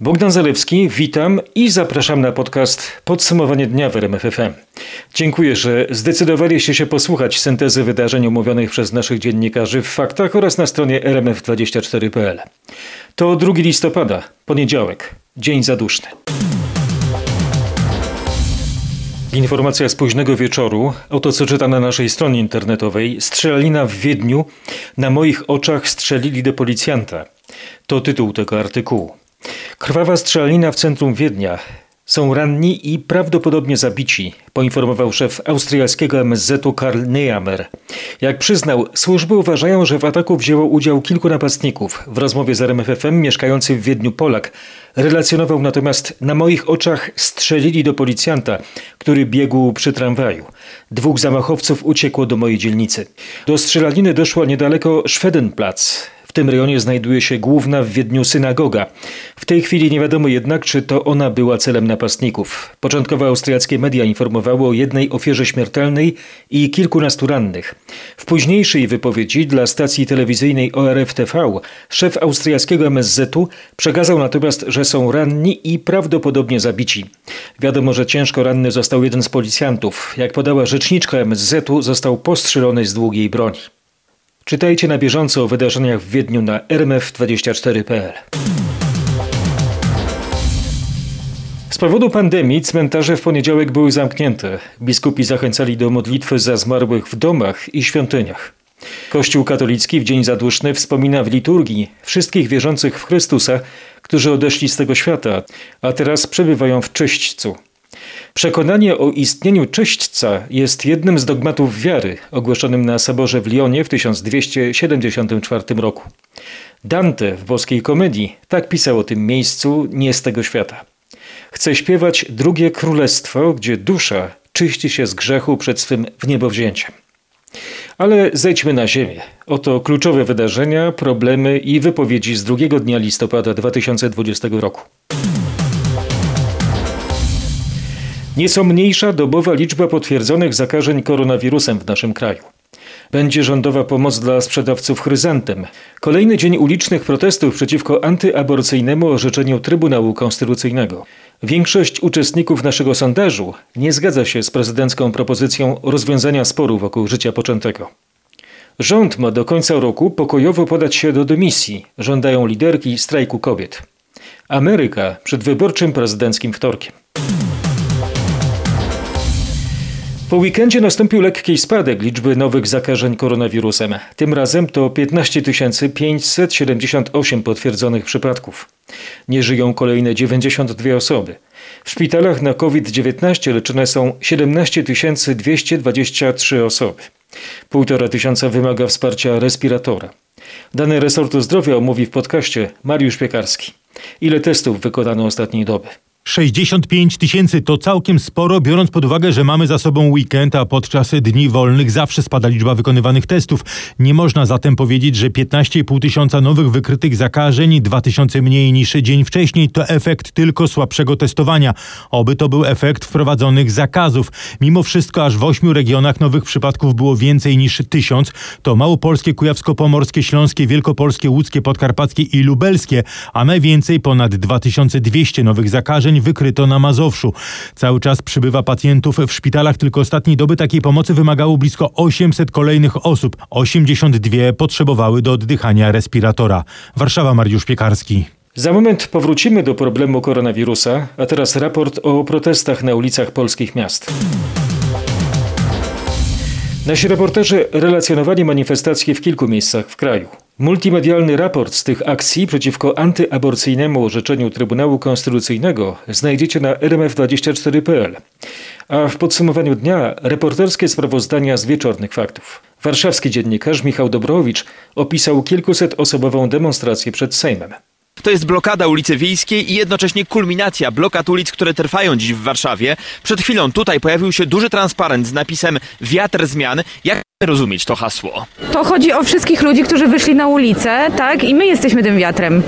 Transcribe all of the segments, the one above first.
Bogdan Zalewski, witam i zapraszam na podcast Podsumowanie dnia w RMFFM. Dziękuję, że zdecydowaliście się posłuchać syntezy wydarzeń omówionych przez naszych dziennikarzy w faktach oraz na stronie rmf24.pl. To 2 listopada, poniedziałek, dzień zaduszny. Informacja z późnego wieczoru, oto co czyta na naszej stronie internetowej. Strzelanina w Wiedniu. Na moich oczach strzelili do policjanta. To tytuł tego artykułu. Krwawa strzelanina w centrum Wiednia. Są ranni i prawdopodobnie zabici, poinformował szef austriackiego MSZ-u Karl Nehammer. Jak przyznał, służby uważają, że w ataku wzięło udział kilku napastników. W rozmowie z RMFFM mieszkający w Wiedniu Polak relacjonował natomiast na moich oczach strzelili do policjanta, który biegł przy tramwaju. Dwóch zamachowców uciekło do mojej dzielnicy. Do strzelaniny doszło niedaleko Schwedenplatz. W tym rejonie znajduje się główna w Wiedniu synagoga. W tej chwili nie wiadomo jednak, czy to ona była celem napastników. Początkowo austriackie media informowały o jednej ofierze śmiertelnej i kilkunastu rannych. W późniejszej wypowiedzi dla stacji telewizyjnej ORF TV szef austriackiego MSZ-u przekazał natomiast, że są ranni i prawdopodobnie zabici. Wiadomo, że ciężko ranny został jeden z policjantów. Jak podała rzeczniczka MSZ-u, został postrzelony z długiej broni. Czytajcie na bieżąco o wydarzeniach w Wiedniu na rmf24.pl. Z powodu pandemii cmentarze w poniedziałek były zamknięte. Biskupi zachęcali do modlitwy za zmarłych w domach i świątyniach. Kościół katolicki w Dzień Zaduszny wspomina w liturgii wszystkich wierzących w Chrystusa, którzy odeszli z tego świata, a teraz przebywają w czyśćcu. Przekonanie o istnieniu czyśćca jest jednym z dogmatów wiary, ogłoszonym na Soborze w Lyonie w 1274 roku. Dante w boskiej komedii tak pisał o tym miejscu nie z tego świata. Chce śpiewać drugie królestwo, gdzie dusza czyści się z grzechu przed swym wniebowzięciem. Ale zejdźmy na ziemię. Oto kluczowe wydarzenia, problemy i wypowiedzi z drugiego dnia listopada 2020 roku. Nieco mniejsza dobowa liczba potwierdzonych zakażeń koronawirusem w naszym kraju. Będzie rządowa pomoc dla sprzedawców chryzantem. Kolejny dzień ulicznych protestów przeciwko antyaborcyjnemu orzeczeniu Trybunału Konstytucyjnego. Większość uczestników naszego sondażu nie zgadza się z prezydencką propozycją rozwiązania sporu wokół życia poczętego. Rząd ma do końca roku pokojowo podać się do dymisji, żądają liderki strajku kobiet. Ameryka przed wyborczym prezydenckim wtorkiem. Po weekendzie nastąpił lekki spadek liczby nowych zakażeń koronawirusem. Tym razem to 15 578 potwierdzonych przypadków. Nie żyją kolejne 92 osoby. W szpitalach na COVID-19 leczone są 17 223 osoby. Półtora tysiąca wymaga wsparcia respiratora. Dane resortu zdrowia omówi w podcaście Mariusz Piekarski. Ile testów wykonano ostatniej doby? 65 tysięcy to całkiem sporo, biorąc pod uwagę, że mamy za sobą weekend, a podczas dni wolnych zawsze spada liczba wykonywanych testów. Nie można zatem powiedzieć, że 15,5 tysiąca nowych wykrytych zakażeń, 2 tysiące mniej niż dzień wcześniej, to efekt tylko słabszego testowania. Oby to był efekt wprowadzonych zakazów. Mimo wszystko aż w ośmiu regionach nowych przypadków było więcej niż tysiąc. To Małopolskie, Kujawsko-Pomorskie, Śląskie, Wielkopolskie, Łódzkie, Podkarpackie i Lubelskie, a najwięcej ponad 2200 nowych zakażeń wykryto na Mazowszu. Cały czas przybywa pacjentów w szpitalach, tylko ostatniej doby takiej pomocy wymagało blisko 800 kolejnych osób. 82 potrzebowały do oddychania respiratora. Warszawa Mariusz Piekarski. Za moment powrócimy do problemu koronawirusa, a teraz raport o protestach na ulicach polskich miast. Nasi reporterzy relacjonowali manifestacje w kilku miejscach w kraju. Multimedialny raport z tych akcji przeciwko antyaborcyjnemu orzeczeniu Trybunału Konstytucyjnego znajdziecie na rmf24.pl. A w podsumowaniu dnia reporterskie sprawozdania z wieczornych faktów. Warszawski dziennikarz Michał Dobrowicz opisał kilkusetosobową demonstrację przed Sejmem. To jest blokada ulicy Wiejskiej i jednocześnie kulminacja blokad ulic, które trwają dziś w Warszawie. Przed chwilą tutaj pojawił się duży transparent z napisem Wiatr zmian. Jak rozumieć to hasło? To chodzi o wszystkich ludzi, którzy wyszli na ulicę, tak? I my jesteśmy tym wiatrem.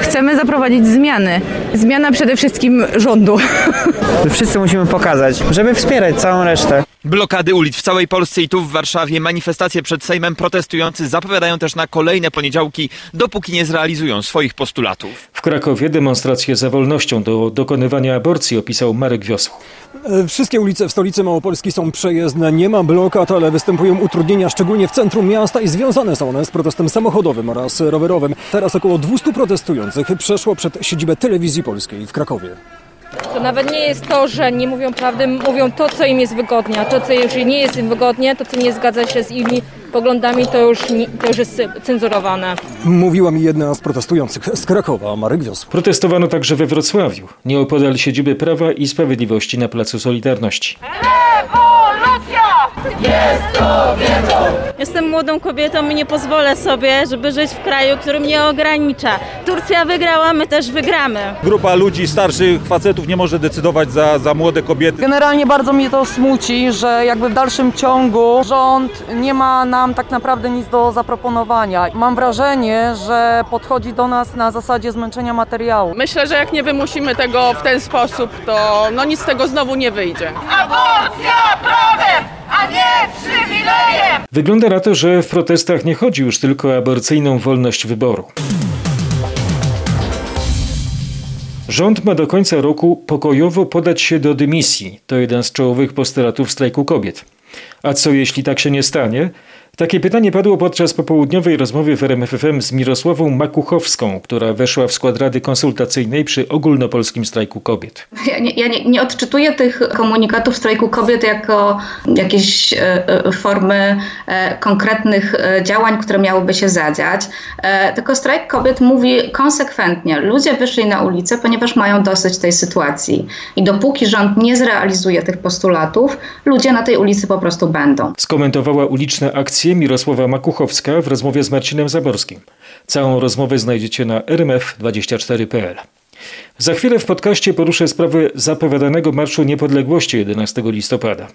Chcemy zaprowadzić zmiany. Zmiana przede wszystkim rządu. Wszyscy musimy pokazać, żeby wspierać całą resztę. Blokady ulic w całej Polsce i tu w Warszawie, manifestacje przed Sejmem, protestujący zapowiadają też na kolejne poniedziałki, dopóki nie zrealizują swoich postulatów. W Krakowie demonstrację za wolnością do dokonywania aborcji opisał Marek Wiosło. E, Wszystkie ulice w stolicy Małopolski są przejezdne, nie ma blokad, ale występują utrudnienia szczególnie w centrum miasta i związane są one z protestem samochodowym oraz rowerowym. Teraz około 200 protestujących przeszło przed siedzibę Telewizji Polskiej w Krakowie. To nawet nie jest to, że nie mówią prawdy, mówią to, co im jest wygodnie, a to, co już nie jest im wygodnie, to, co nie zgadza się z ich poglądami, to już, nie, to już jest cenzurowane. Mówiła mi jedna z protestujących z Krakowa, Marek Wiosło. Protestowano także we Wrocławiu, nieopodal siedziby Prawa i Sprawiedliwości na Placu Solidarności. Jestem młodą kobietą i nie pozwolę sobie, żeby żyć w kraju, który mnie ogranicza. Turcja wygrała, my też wygramy. grupa ludzi starszych facetów nie może decydować za, za młode kobiety. Generalnie bardzo mnie to smuci, że jakby w dalszym ciągu rząd nie ma nam tak naprawdę nic do zaproponowania. Mam wrażenie, że podchodzi do nas na zasadzie zmęczenia materiału. Myślę, że jak nie wymusimy tego w ten sposób, to no nic z tego znowu nie wyjdzie. Wygląda na to, że w protestach nie chodzi już tylko o aborcyjną wolność wyboru. Rząd ma do końca roku pokojowo podać się do dymisji. To jeden z czołowych postulatów strajku kobiet. A co jeśli tak się nie stanie? Takie pytanie padło podczas popołudniowej rozmowy w RMFFM z Mirosławą Makuchowską, która weszła w skład Rady Konsultacyjnej przy ogólnopolskim strajku kobiet. Ja, nie, ja nie, nie odczytuję tych komunikatów strajku kobiet jako jakieś e, e, formy e, konkretnych działań, które miałyby się zadziać, tylko strajk kobiet mówi konsekwentnie, ludzie wyszli na ulicę, ponieważ mają dosyć tej sytuacji i dopóki rząd nie zrealizuje tych postulatów, ludzie na tej ulicy po prostu będą. Skomentowała uliczne akcje Mirosława Makuchowska w rozmowie z Marcinem Zaborskim. Całą rozmowę znajdziecie na rmf24.pl. Za chwilę w podcaście poruszę sprawę zapowiadanego Marszu Niepodległości 11 listopada.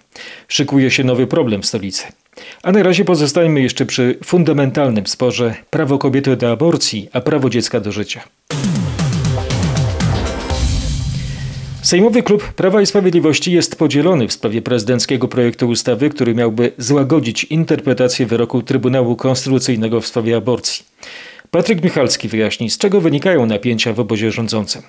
Szykuje się nowy problem w stolicy. A na razie pozostańmy jeszcze przy fundamentalnym sporze prawo kobiety do aborcji, a prawo dziecka do życia. Sejmowy Klub Prawa i Sprawiedliwości jest podzielony w sprawie prezydenckiego projektu ustawy, który miałby złagodzić interpretację wyroku Trybunału Konstytucyjnego w sprawie aborcji. Patryk Michalski wyjaśni, z czego wynikają napięcia w obozie rządzącym.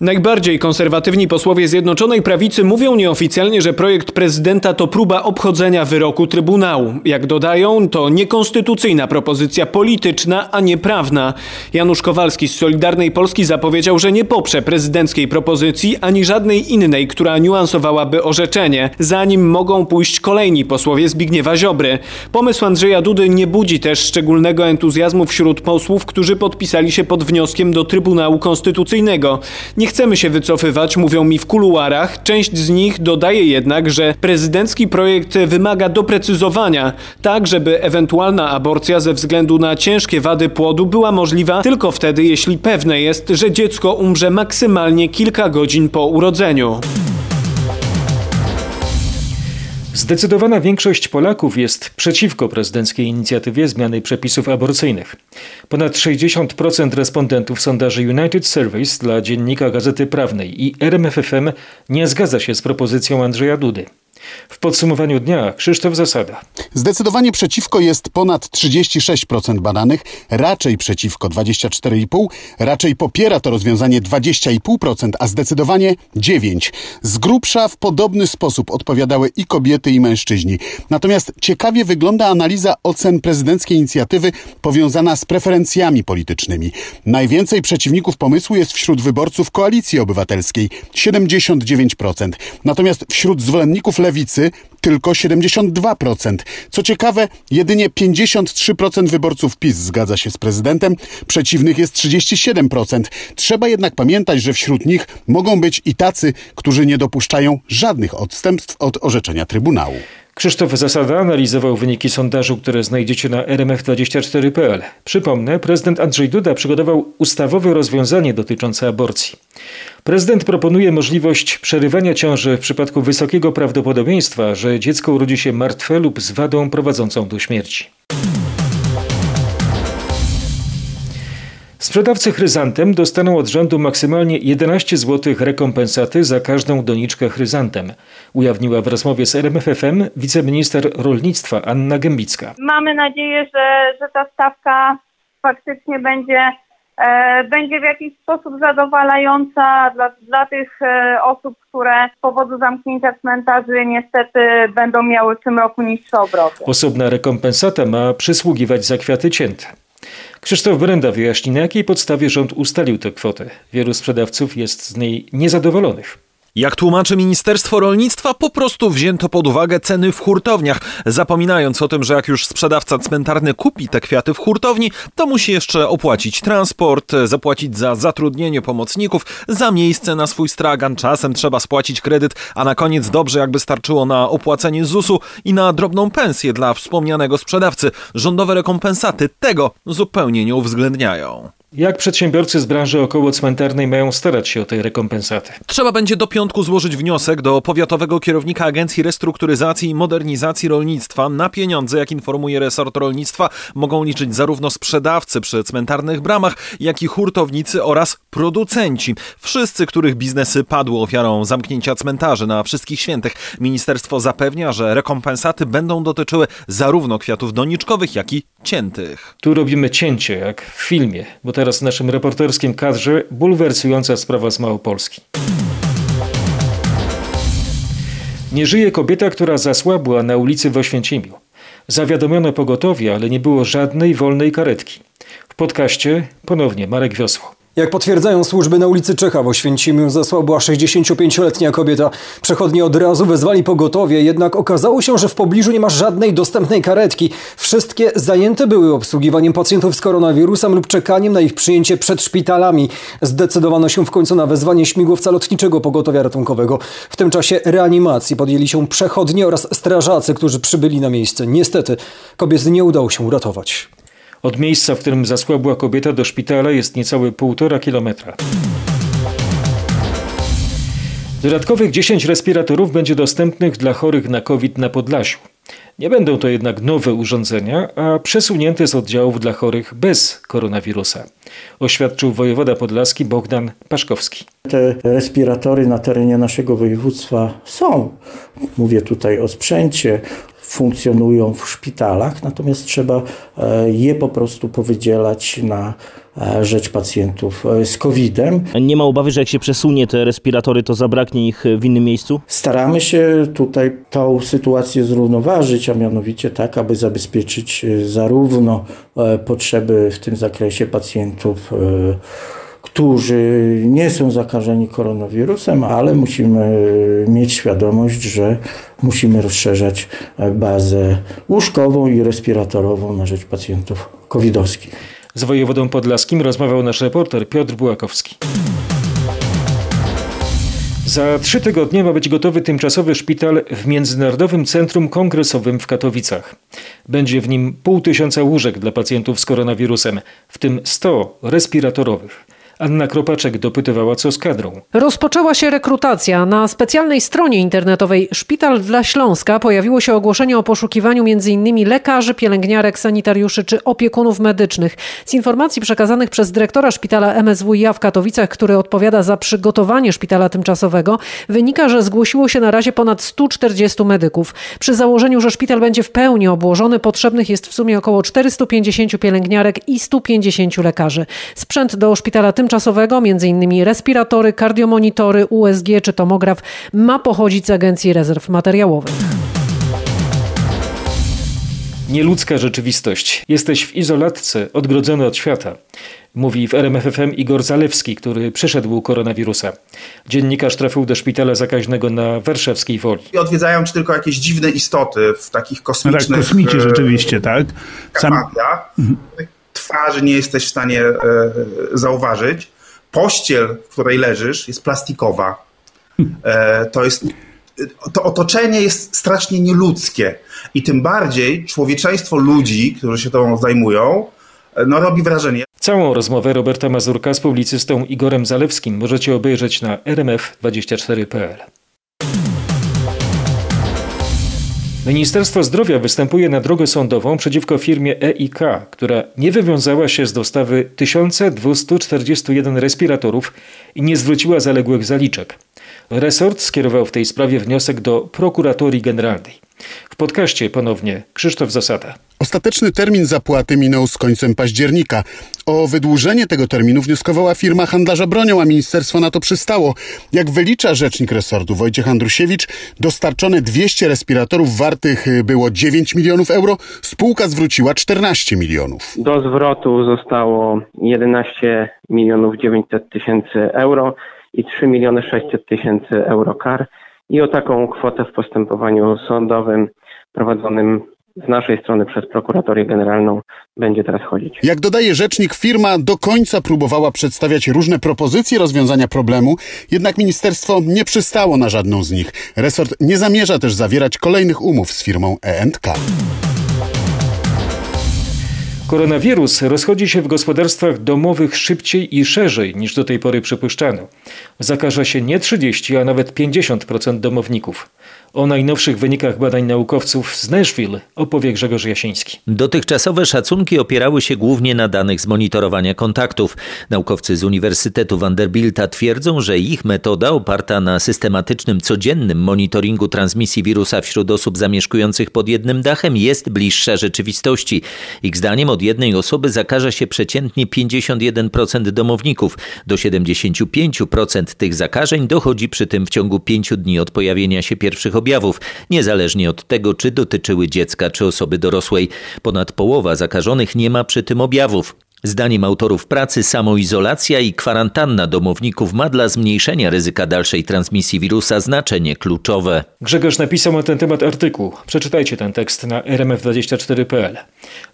Najbardziej konserwatywni posłowie Zjednoczonej Prawicy mówią nieoficjalnie, że projekt prezydenta to próba obchodzenia wyroku Trybunału. Jak dodają, to niekonstytucyjna propozycja polityczna, a nie prawna. Janusz Kowalski z Solidarnej Polski zapowiedział, że nie poprze prezydenckiej propozycji ani żadnej innej, która niuansowałaby orzeczenie, zanim mogą pójść kolejni posłowie Zbigniewa Ziobry. Pomysł Andrzeja Dudy nie budzi też szczególnego entuzjazmu wśród posłów, którzy podpisali się pod wnioskiem do Trybunału Konstytucyjnego. Nie chcemy się wycofywać, mówią mi w kuluarach. Część z nich dodaje jednak, że prezydencki projekt wymaga doprecyzowania, tak żeby ewentualna aborcja ze względu na ciężkie wady płodu była możliwa tylko wtedy, jeśli pewne jest, że dziecko umrze maksymalnie kilka godzin po urodzeniu. Zdecydowana większość Polaków jest przeciwko prezydenckiej inicjatywie zmiany przepisów aborcyjnych. Ponad 60% respondentów sondaży United Surveys dla dziennika Gazety Prawnej i RMFFM nie zgadza się z propozycją Andrzeja Dudy. W podsumowaniu dnia Krzysztof Zasada. Zdecydowanie przeciwko jest ponad 36% badanych, raczej przeciwko 24,5%, raczej popiera to rozwiązanie 20,5%, a zdecydowanie 9%. Z grubsza w podobny sposób odpowiadały i kobiety, i mężczyźni. Natomiast ciekawie wygląda analiza ocen prezydenckiej inicjatywy powiązana z preferencjami politycznymi. Najwięcej przeciwników pomysłu jest wśród wyborców Koalicji Obywatelskiej 79%, natomiast wśród zwolenników lewicy tylko 72%. Co ciekawe, jedynie 53% wyborców PiS zgadza się z prezydentem, przeciwnych jest 37%. Trzeba jednak pamiętać, że wśród nich mogą być i tacy, którzy nie dopuszczają żadnych odstępstw od orzeczenia Trybunału. Krzysztof Zasada analizował wyniki sondażu, które znajdziecie na rmf24.pl. Przypomnę, prezydent Andrzej Duda przygotował ustawowe rozwiązanie dotyczące aborcji. Prezydent proponuje możliwość przerywania ciąży w przypadku wysokiego prawdopodobieństwa, że dziecko urodzi się martwe lub z wadą prowadzącą do śmierci. Sprzedawcy chryzantem dostaną od rządu maksymalnie 11 zł rekompensaty za każdą doniczkę chryzantem, ujawniła w rozmowie z RMFFM wiceminister rolnictwa Anna Gębicka. Mamy nadzieję, że, że ta stawka faktycznie będzie, e, będzie w jakiś sposób zadowalająca dla, dla tych e, osób, które z powodu zamknięcia cmentarzy niestety będą miały w tym roku niższe obroty. Osobna rekompensata ma przysługiwać za kwiaty cięte. Krzysztof Brenda wyjaśni, na jakiej podstawie rząd ustalił tę kwotę. Wielu sprzedawców jest z niej niezadowolonych. Jak tłumaczy Ministerstwo Rolnictwa, po prostu wzięto pod uwagę ceny w hurtowniach, zapominając o tym, że jak już sprzedawca cmentarny kupi te kwiaty w hurtowni, to musi jeszcze opłacić transport, zapłacić za zatrudnienie pomocników, za miejsce na swój stragan, czasem trzeba spłacić kredyt, a na koniec dobrze jakby starczyło na opłacenie ZUS-u i na drobną pensję dla wspomnianego sprzedawcy. Rządowe rekompensaty tego zupełnie nie uwzględniają. Jak przedsiębiorcy z branży około cmentarnej mają starać się o tej rekompensaty? Trzeba będzie do piątku złożyć wniosek do powiatowego kierownika Agencji Restrukturyzacji i Modernizacji Rolnictwa. Na pieniądze, jak informuje resort rolnictwa, mogą liczyć zarówno sprzedawcy przy cmentarnych bramach, jak i hurtownicy oraz producenci. Wszyscy, których biznesy padły ofiarą zamknięcia cmentarzy na wszystkich świętych. Ministerstwo zapewnia, że rekompensaty będą dotyczyły zarówno kwiatów doniczkowych, jak i ciętych. Tu robimy cięcie, jak w filmie, bo teraz w naszym reporterskim kadrze bulwersująca sprawa z Małopolski. Nie żyje kobieta, która zasłabła na ulicy w Oświęcimiu. Zawiadomiono pogotowie, ale nie było żadnej wolnej karetki. W podcaście ponownie Marek Wiosło. Jak potwierdzają służby na ulicy Czecha w Oświęcimiu, zasłabła 65-letnia kobieta. Przechodni od razu wezwali pogotowie, jednak okazało się, że w pobliżu nie ma żadnej dostępnej karetki. Wszystkie zajęte były obsługiwaniem pacjentów z koronawirusem lub czekaniem na ich przyjęcie przed szpitalami. Zdecydowano się w końcu na wezwanie śmigłowca lotniczego pogotowia ratunkowego. W tym czasie reanimacji podjęli się przechodnie oraz strażacy, którzy przybyli na miejsce. Niestety kobiet nie udało się uratować. Od miejsca, w którym zasłabła kobieta do szpitala jest niecałe półtora kilometra. Dodatkowych 10 respiratorów będzie dostępnych dla chorych na COVID na Podlasiu. Nie będą to jednak nowe urządzenia, a przesunięte z oddziałów dla chorych bez koronawirusa, oświadczył wojewoda podlaski Bogdan Paszkowski. Te respiratory na terenie naszego województwa są. Mówię tutaj o sprzęcie, funkcjonują w szpitalach, natomiast trzeba je po prostu powydzielać na rzecz pacjentów z COVID-em. Nie ma obawy, że jak się przesunie te respiratory, to zabraknie ich w innym miejscu? Staramy się tutaj tą sytuację zrównoważyć, a mianowicie tak, aby zabezpieczyć zarówno potrzeby w tym zakresie pacjentów, którzy nie są zakażeni koronawirusem, ale musimy mieć świadomość, że musimy rozszerzać bazę łóżkową i respiratorową na rzecz pacjentów covidowskich. Z wojewodą podlaskim rozmawiał nasz reporter Piotr Bułakowski. Za trzy tygodnie ma być gotowy tymczasowy szpital w Międzynarodowym Centrum Kongresowym w Katowicach. Będzie w nim pół tysiąca łóżek dla pacjentów z koronawirusem, w tym 100 respiratorowych. Anna Kropaczek dopytywała, co z kadrą. Rozpoczęła się rekrutacja. Na specjalnej stronie internetowej Szpital dla Śląska pojawiło się ogłoszenie o poszukiwaniu m.in. lekarzy, pielęgniarek, sanitariuszy czy opiekunów medycznych. Z informacji przekazanych przez dyrektora szpitala MSWiA w Katowicach, który odpowiada za przygotowanie szpitala tymczasowego, wynika, że zgłosiło się na razie ponad 140 medyków. Przy założeniu, że szpital będzie w pełni obłożony, potrzebnych jest w sumie około 450 pielęgniarek i 150 lekarzy. Sprzęt do szpitala tymczasowego tymczasowego, m.in. respiratory, kardiomonitory, USG czy tomograf, ma pochodzić z Agencji Rezerw Materiałowych. Nieludzka rzeczywistość. Jesteś w izolatce, odgrodzony od świata. Mówi w RMFFM Igor Zalewski, który przeszedł koronawirusa. Dziennikarz trafił do szpitala zakaźnego na warszawskiej woli. I odwiedzają ci tylko jakieś dziwne istoty w takich kosmicznych... No tak, kosmici rzeczywiście, tak? Sam... Mhm twarzy nie jesteś w stanie e, zauważyć. Pościel, w której leżysz, jest plastikowa. E, to jest. To otoczenie jest strasznie nieludzkie. I tym bardziej człowieczeństwo ludzi, którzy się tą zajmują, no robi wrażenie. Całą rozmowę Roberta Mazurka z publicystą Igorem Zalewskim możecie obejrzeć na rmf24.pl. Ministerstwo Zdrowia występuje na drogę sądową przeciwko firmie EIK, która nie wywiązała się z dostawy 1241 respiratorów i nie zwróciła zaległych zaliczek. Resort skierował w tej sprawie wniosek do prokuratorii generalnej. W podcaście ponownie Krzysztof Zasada. Ostateczny termin zapłaty minął z końcem października. O wydłużenie tego terminu wnioskowała firma handlarza bronią, a ministerstwo na to przystało. Jak wylicza rzecznik resortu Wojciech Andrusiewicz, dostarczone 200 respiratorów wartych było 9 milionów euro, spółka zwróciła 14 milionów. Do zwrotu zostało 11 milionów 900 tysięcy euro i 3 miliony 600 tysięcy euro kar. I o taką kwotę w postępowaniu sądowym prowadzonym z naszej strony przez prokuratorię generalną będzie teraz chodzić. Jak dodaje rzecznik, firma do końca próbowała przedstawiać różne propozycje rozwiązania problemu, jednak ministerstwo nie przystało na żadną z nich. Resort nie zamierza też zawierać kolejnych umów z firmą E E&K. Koronawirus rozchodzi się w gospodarstwach domowych szybciej i szerzej niż do tej pory przypuszczano. Zakaża się nie 30, a nawet 50% domowników. O najnowszych wynikach badań naukowców z Nashville opowie Grzegorz Jasiński. Dotychczasowe szacunki opierały się głównie na danych z monitorowania kontaktów. Naukowcy z Uniwersytetu Vanderbilta twierdzą, że ich metoda oparta na systematycznym, codziennym monitoringu transmisji wirusa wśród osób zamieszkujących pod jednym dachem jest bliższa rzeczywistości. Ich zdaniem od jednej osoby zakaże się przeciętnie 51% domowników. Do 75% tych zakażeń dochodzi przy tym w ciągu 5 dni od pojawienia się pierwszych objawów, niezależnie od tego, czy dotyczyły dziecka czy osoby dorosłej. Ponad połowa zakażonych nie ma przy tym objawów. Zdaniem autorów pracy samoizolacja i kwarantanna domowników ma dla zmniejszenia ryzyka dalszej transmisji wirusa znaczenie kluczowe. Grzegorz napisał na ten temat artykuł. Przeczytajcie ten tekst na rmf24.pl.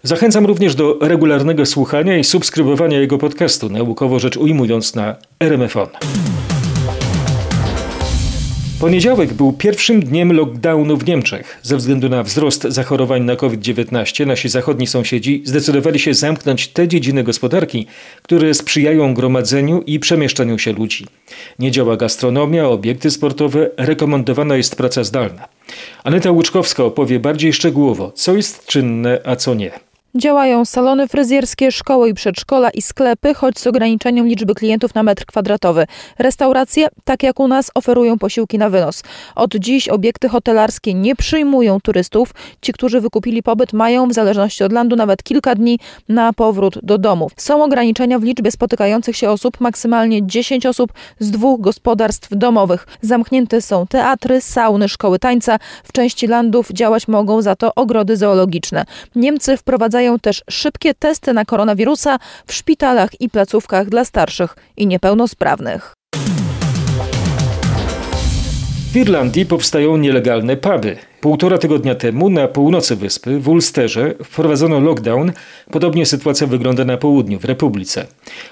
Zachęcam również do regularnego słuchania i subskrybowania jego podcastu, naukowo rzecz ujmując na RMFON. Poniedziałek był pierwszym dniem lockdownu w Niemczech. Ze względu na wzrost zachorowań na COVID-19 nasi zachodni sąsiedzi zdecydowali się zamknąć te dziedziny gospodarki, które sprzyjają gromadzeniu i przemieszczaniu się ludzi. Nie działa gastronomia, obiekty sportowe, rekomendowana jest praca zdalna. Aneta Łuczkowska opowie bardziej szczegółowo, co jest czynne, a co nie. Działają salony fryzjerskie, szkoły i przedszkola i sklepy, choć z ograniczeniem liczby klientów na metr kwadratowy. Restauracje, tak jak u nas, oferują posiłki na wynos. Od dziś obiekty hotelarskie nie przyjmują turystów. Ci, którzy wykupili pobyt, mają w zależności od landu nawet kilka dni na powrót do domów. Są ograniczenia w liczbie spotykających się osób, maksymalnie 10 osób z dwóch gospodarstw domowych. Zamknięte są teatry, sauny, szkoły tańca. W części landów działać mogą za to ogrody zoologiczne. Niemcy wprowadzają też szybkie testy na koronawirusa w szpitalach i placówkach dla starszych i niepełnosprawnych. W Irlandii powstają nielegalne puby. Półtora tygodnia temu na północy wyspy, w Ulsterze, wprowadzono lockdown. Podobnie sytuacja wygląda na południu, w Republice.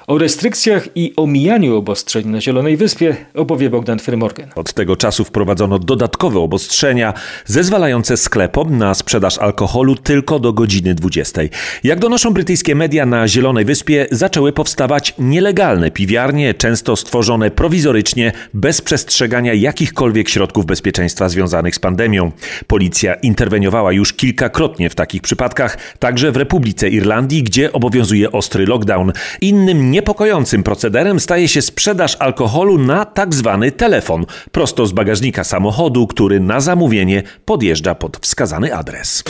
O restrykcjach i omijaniu obostrzeń na Zielonej Wyspie opowie Bogdan Frymorgan. Od tego czasu wprowadzono dodatkowe obostrzenia zezwalające sklepom na sprzedaż alkoholu tylko do godziny 20. Jak donoszą brytyjskie media, na Zielonej Wyspie zaczęły powstawać nielegalne piwiarnie, często stworzone prowizorycznie, bez przestrzegania jakichkolwiek środków bezpieczeństwa związanych z pandemią. Policja interweniowała już kilkakrotnie w takich przypadkach, także w Republice Irlandii, gdzie obowiązuje ostry lockdown. Innym niepokojącym procederem staje się sprzedaż alkoholu na tak zwany telefon, prosto z bagażnika samochodu, który na zamówienie podjeżdża pod wskazany adres.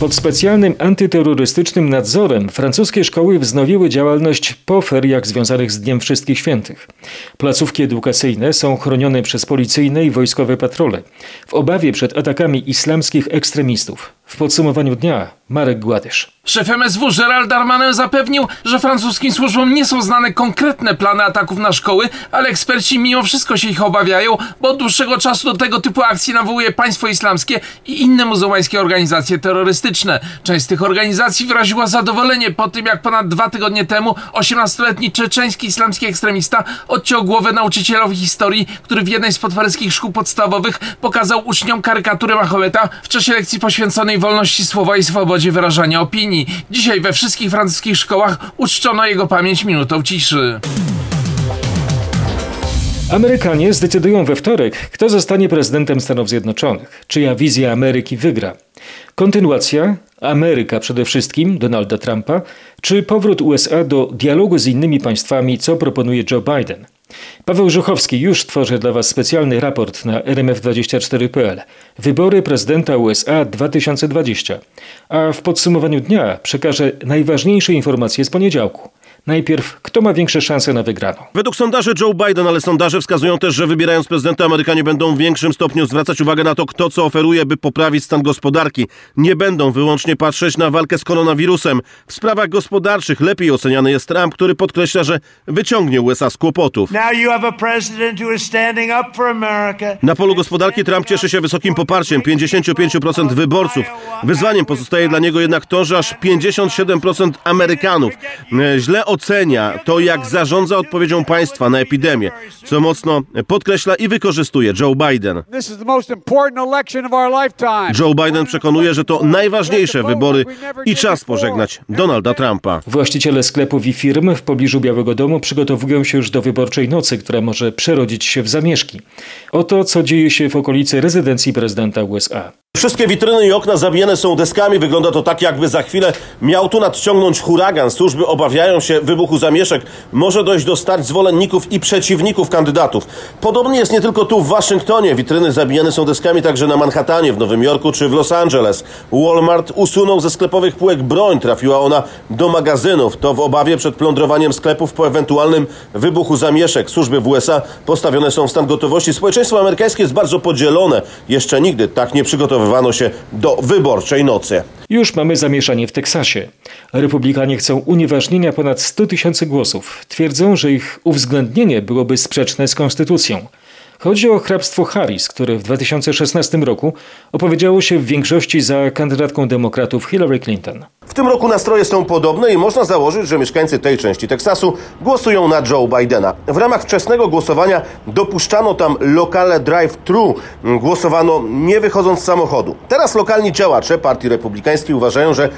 Pod specjalnym antyterrorystycznym nadzorem francuskie szkoły wznowiły działalność po feriach związanych z Dniem Wszystkich Świętych. Placówki edukacyjne są chronione przez policyjne i wojskowe patrole w obawie przed atakami islamskich ekstremistów. W podsumowaniu dnia Marek Gładysz. Szef MSW Gerald Darmanin zapewnił, że francuskim służbom nie są znane konkretne plany ataków na szkoły, ale eksperci mimo wszystko się ich obawiają, bo od dłuższego czasu do tego typu akcji nawołuje państwo islamskie i inne muzułmańskie organizacje terrorystyczne. Część z tych organizacji wyraziła zadowolenie po tym, jak ponad dwa tygodnie temu 18-letni czeczeński islamski ekstremista odciął głowę nauczycielowi historii, który w jednej z podwarskich szkół podstawowych pokazał uczniom karykaturę Mahometa w czasie lekcji poświęconej wolności słowa i swobodzie wyrażania opinii. Dzisiaj we wszystkich francuskich szkołach uczczono jego pamięć minutą ciszy. Amerykanie zdecydują we wtorek, kto zostanie prezydentem Stanów Zjednoczonych, czyja wizja Ameryki wygra. Kontynuacja Ameryka przede wszystkim Donalda Trumpa, czy powrót USA do dialogu z innymi państwami, co proponuje Joe Biden. Paweł Żuchowski już tworzy dla Was specjalny raport na rmf24.pl. Wybory prezydenta USA 2020. A w podsumowaniu dnia przekażę najważniejsze informacje z poniedziałku. Najpierw, kto ma większe szanse na wygraną? Według sondaży Joe Biden, ale sondaże wskazują też, że wybierając prezydenta Amerykanie będą w większym stopniu zwracać uwagę na to, kto co oferuje, by poprawić stan gospodarki. Nie będą wyłącznie patrzeć na walkę z koronawirusem. W sprawach gospodarczych lepiej oceniany jest Trump, który podkreśla, że wyciągnie USA z kłopotów. Na polu gospodarki Trump cieszy się wysokim poparciem 55% wyborców. Wyzwaniem pozostaje dla niego jednak to, że aż 57% Amerykanów źle ocenia to, jak zarządza odpowiedzią państwa na epidemię, co mocno podkreśla i wykorzystuje Joe Biden. Joe Biden przekonuje, że to najważniejsze wybory i czas pożegnać Donalda Trumpa. Właściciele sklepów i firm w pobliżu Białego Domu przygotowują się już do wyborczej nocy, która może przerodzić się w zamieszki. Oto, co dzieje się w okolicy rezydencji prezydenta USA. Wszystkie witryny i okna zabijane są deskami. Wygląda to tak, jakby za chwilę miał tu nadciągnąć huragan. Służby obawiają się wybuchu zamieszek. Może dojść do starć zwolenników i przeciwników kandydatów. Podobnie jest nie tylko tu w Waszyngtonie. Witryny zabijane są deskami także na Manhattanie, w Nowym Jorku czy w Los Angeles. Walmart usunął ze sklepowych półek broń. Trafiła ona do magazynów. To w obawie przed plądrowaniem sklepów po ewentualnym wybuchu zamieszek. Służby w USA postawione są w stan gotowości. Społeczeństwo amerykańskie jest bardzo podzielone. Jeszcze nigdy tak nie przygotowywano się do wyborczej nocy. Już mamy zamieszanie w Teksasie. Republikanie chcą unieważnienia ponad 100 tysięcy głosów. Twierdzą, że ich uwzględnienie byłoby sprzeczne z konstytucją. Chodzi o hrabstwo Harris, które w 2016 roku opowiedziało się w większości za kandydatką demokratów Hillary Clinton. W tym roku nastroje są podobne i można założyć, że mieszkańcy tej części Teksasu głosują na Joe Bidena. W ramach wczesnego głosowania dopuszczano tam lokale drive-thru. Głosowano nie wychodząc z samochodu. Teraz lokalni działacze Partii Republikańskiej uważają, że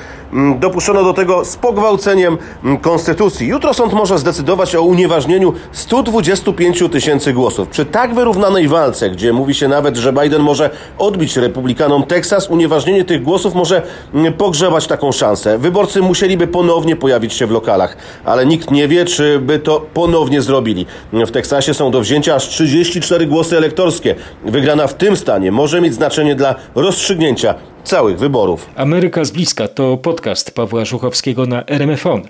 dopuszczono do tego z pogwałceniem mm, konstytucji. Jutro sąd może zdecydować o unieważnieniu 125 tysięcy głosów. Przy tak wyrównanej walce, gdzie mówi się nawet, że Biden może odbić republikanom Teksas, unieważnienie tych głosów może mm, pogrzebać taką szansę. Wyborcy musieliby ponownie pojawić się w lokalach, ale nikt nie wie, czy by to ponownie zrobili. W Teksasie są do wzięcia aż 34 głosy elektorskie. Wygrana w tym stanie może mieć znaczenie dla rozstrzygnięcia całych wyborów. Ameryka z bliska to podcast Pawła Żuchowskiego na RMFON,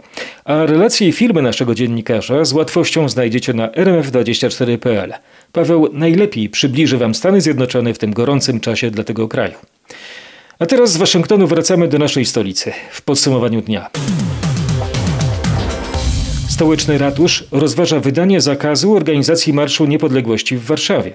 a relacje i filmy naszego dziennikarza z łatwością znajdziecie na rmf24.pl. Paweł najlepiej przybliży Wam Stany Zjednoczone w tym gorącym czasie dla tego kraju. A teraz z Waszyngtonu wracamy do naszej stolicy w podsumowaniu dnia. Stołeczny ratusz rozważa wydanie zakazu organizacji Marszu Niepodległości w Warszawie.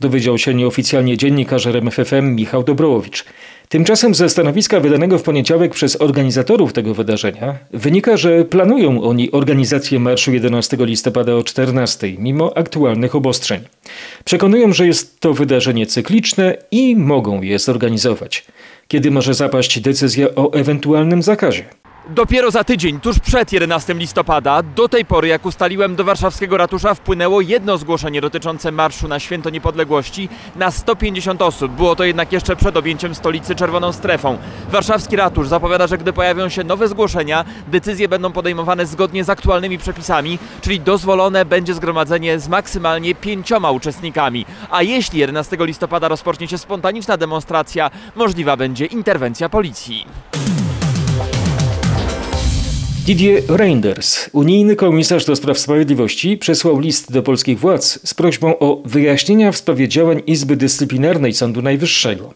Dowiedział się nieoficjalnie dziennikarz RMFFM Michał Dobrołowicz. Tymczasem ze stanowiska wydanego w poniedziałek przez organizatorów tego wydarzenia wynika, że planują oni organizację marszu 11 listopada o 14, mimo aktualnych obostrzeń. Przekonują, że jest to wydarzenie cykliczne i mogą je zorganizować. Kiedy może zapaść decyzja o ewentualnym zakazie? Dopiero za tydzień, tuż przed 11 listopada, do tej pory, jak ustaliłem, do warszawskiego ratusza wpłynęło jedno zgłoszenie dotyczące marszu na Święto Niepodległości na 150 osób. Było to jednak jeszcze przed objęciem stolicy czerwoną strefą. Warszawski ratusz zapowiada, że gdy pojawią się nowe zgłoszenia, decyzje będą podejmowane zgodnie z aktualnymi przepisami, czyli dozwolone będzie zgromadzenie z maksymalnie pięcioma uczestnikami. A jeśli 11 listopada rozpocznie się spontaniczna demonstracja, możliwa będzie interwencja policji. Didier Reinders, unijny komisarz do spraw sprawiedliwości, przesłał list do polskich władz z prośbą o wyjaśnienia w sprawie działań Izby Dyscyplinarnej Sądu Najwyższego.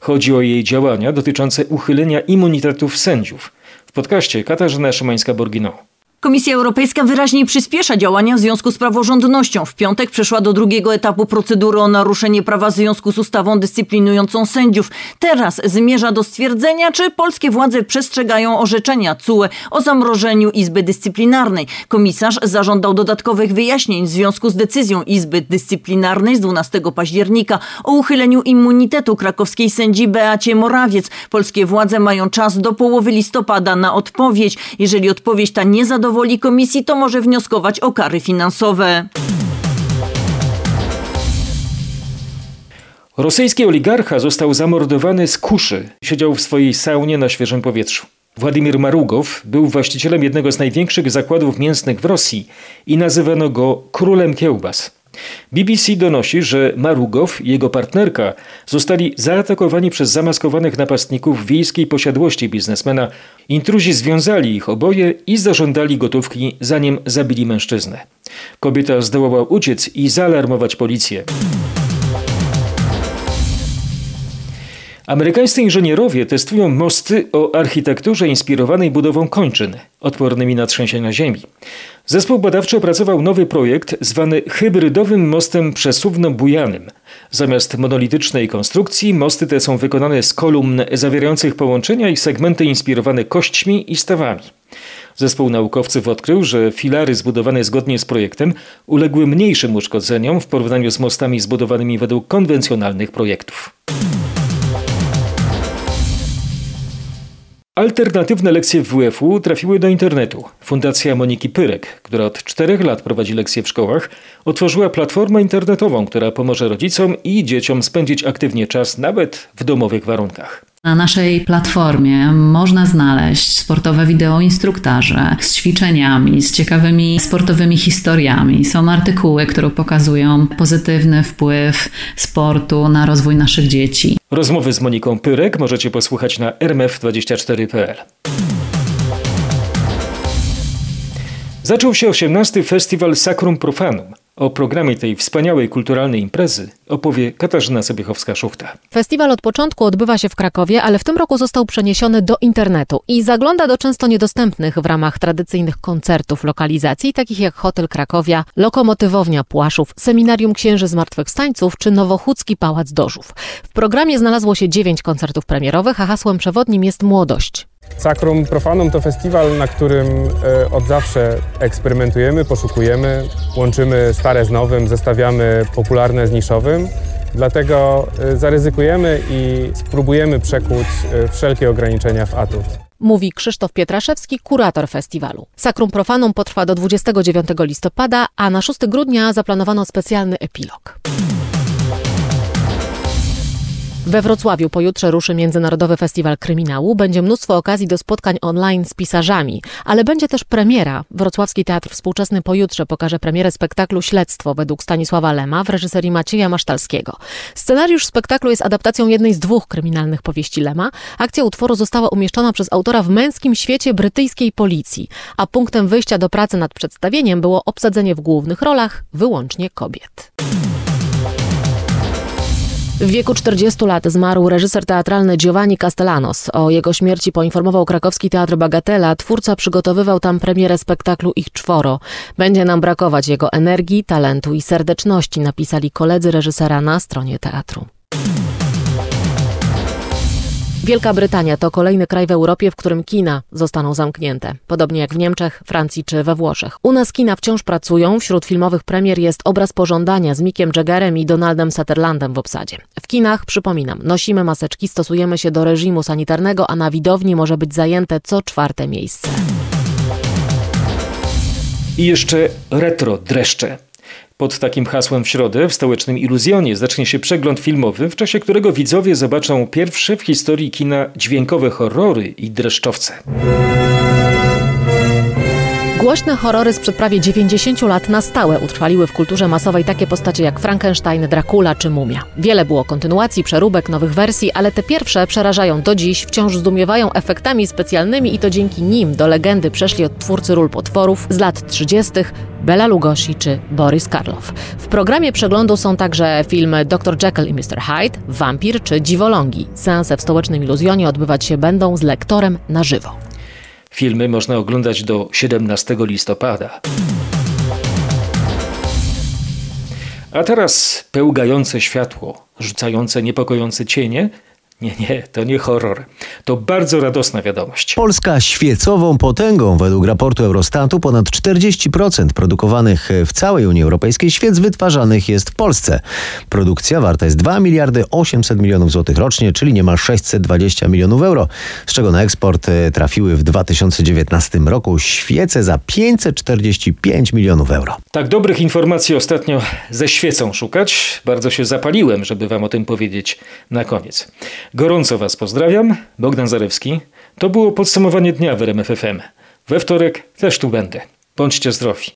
Chodzi o jej działania dotyczące uchylenia immunitetów sędziów. W podcaście Katarzyna Szymańska-Borgino. Komisja Europejska wyraźnie przyspiesza działania w związku z praworządnością. W piątek przeszła do drugiego etapu procedury o naruszenie prawa w związku z ustawą dyscyplinującą sędziów. Teraz zmierza do stwierdzenia, czy polskie władze przestrzegają orzeczenia CUE o zamrożeniu Izby Dyscyplinarnej. Komisarz zażądał dodatkowych wyjaśnień w związku z decyzją Izby Dyscyplinarnej z 12 października o uchyleniu immunitetu krakowskiej sędzi Beacie Morawiec. Polskie władze mają czas do połowy listopada na odpowiedź. Jeżeli odpowiedź ta nie zadowoli woli komisji, to może wnioskować o kary finansowe. Rosyjski oligarcha został zamordowany z kuszy. Siedział w swojej saunie na świeżym powietrzu. Władimir Marugow był właścicielem jednego z największych zakładów mięsnych w Rosji i nazywano go królem kiełbas. BBC donosi, że Marugow i jego partnerka zostali zaatakowani przez zamaskowanych napastników wiejskiej posiadłości biznesmena. Intruzi związali ich oboje i zażądali gotówki, zanim zabili mężczyznę. Kobieta zdołała uciec i zaalarmować policję. Amerykańscy inżynierowie testują mosty o architekturze inspirowanej budową kończyn, odpornymi na trzęsienia ziemi. Zespół badawczy opracował nowy projekt zwany hybrydowym mostem przesuwno-bujanym. Zamiast monolitycznej konstrukcji, mosty te są wykonane z kolumn zawierających połączenia i segmenty inspirowane kośćmi i stawami. Zespół naukowców odkrył, że filary zbudowane zgodnie z projektem uległy mniejszym uszkodzeniom w porównaniu z mostami zbudowanymi według konwencjonalnych projektów. Alternatywne lekcje WF-u trafiły do internetu. Fundacja Moniki Pyrek, która od czterech lat prowadzi lekcje w szkołach, otworzyła platformę internetową, która pomoże rodzicom i dzieciom spędzić aktywnie czas nawet w domowych warunkach. Na naszej platformie można znaleźć sportowe wideo instruktaże z ćwiczeniami, z ciekawymi sportowymi historiami. Są artykuły, które pokazują pozytywny wpływ sportu na rozwój naszych dzieci. Rozmowy z Moniką Pyrek możecie posłuchać na rmf24.pl. Zaczął się 18. festiwal Sacrum Profanum. O programie tej wspaniałej kulturalnej imprezy opowie Katarzyna Sobiechowska-Szuchta. Festiwal od początku odbywa się w Krakowie, ale w tym roku został przeniesiony do internetu i zagląda do często niedostępnych w ramach tradycyjnych koncertów lokalizacji, takich jak Hotel Krakowia, Lokomotywownia Płaszów, Seminarium Księży Zmartwychwstańców czy Nowochódzki Pałac Dożów. W programie znalazło się dziewięć koncertów premierowych, a hasłem przewodnim jest młodość. Sacrum Profanum to festiwal, na którym e, od zawsze eksperymentujemy, poszukujemy, łączymy stare z nowym, zestawiamy popularne z niszowym. Dlatego e, zaryzykujemy i spróbujemy przekuć e, wszelkie ograniczenia w atut. Mówi Krzysztof Pietraszewski, kurator festiwalu. Sacrum Profanum potrwa do 29 listopada, a na 6 grudnia zaplanowano specjalny epilog. We Wrocławiu pojutrze ruszy Międzynarodowy Festiwal Kryminału. Będzie mnóstwo okazji do spotkań online z pisarzami, ale będzie też premiera. Wrocławski Teatr Współczesny pojutrze pokaże premierę spektaklu Śledztwo według Stanisława Lema w reżyserii Macieja Masztalskiego. Scenariusz spektaklu jest adaptacją jednej z dwóch kryminalnych powieści Lema. Akcja utworu została umieszczona przez autora w męskim świecie brytyjskiej policji, a punktem wyjścia do pracy nad przedstawieniem było obsadzenie w głównych rolach wyłącznie kobiet. W wieku 40 lat zmarł reżyser teatralny Giovanni Castellanos. O jego śmierci poinformował krakowski Teatr Bagatela. Twórca przygotowywał tam premierę spektaklu Ich Czworo. Będzie nam brakować jego energii, talentu i serdeczności, napisali koledzy reżysera na stronie teatru. Wielka Brytania to kolejny kraj w Europie, w którym kina zostaną zamknięte. Podobnie jak w Niemczech, Francji czy we Włoszech. U nas kina wciąż pracują. Wśród filmowych premier jest obraz pożądania z Mickiem Jaggerem i Donaldem Sutherlandem w obsadzie. W kinach, przypominam, nosimy maseczki, stosujemy się do reżimu sanitarnego, a na widowni może być zajęte co czwarte miejsce. I jeszcze retro dreszcze. Pod takim hasłem w środę w stołecznym Iluzjonie zacznie się przegląd filmowy, w czasie którego widzowie zobaczą pierwsze w historii kina dźwiękowe horrory i dreszczowce. Głośne horrory sprzed prawie 90 lat na stałe utrwaliły w kulturze masowej takie postacie jak Frankenstein, Dracula czy Mumia. Wiele było kontynuacji, przeróbek, nowych wersji, ale te pierwsze przerażają do dziś, wciąż zdumiewają efektami specjalnymi i to dzięki nim do legendy przeszli od twórcy ról potworów z lat 30. Bela Lugosi czy Boris Karloff. W programie przeglądu są także filmy Dr. Jekyll i Mr. Hyde, Wampir czy Dziwolągi. Seanse w stołecznym Iluzjonie odbywać się będą z lektorem na żywo. Filmy można oglądać do 17 listopada. A teraz pełgające światło, rzucające niepokojące cienie, Nie, nie, to nie horror. To bardzo radosna wiadomość. Polska świecową potęgą. Według raportu Eurostatu ponad 40% produkowanych w całej Unii Europejskiej świec wytwarzanych jest w Polsce. Produkcja warta jest 2 miliardy 800 milionów złotych rocznie, czyli niemal 620 milionów euro, z czego na eksport e, trafiły w 2019 roku świece za 545 milionów euro. Tak dobrych informacji ostatnio ze świecą szukać. Bardzo się zapaliłem, żeby wam o tym powiedzieć na koniec. Gorąco was pozdrawiam. Bogdan Zarewski. To było podsumowanie dnia w RMF FM. We wtorek też tu będę. Bądźcie zdrowi.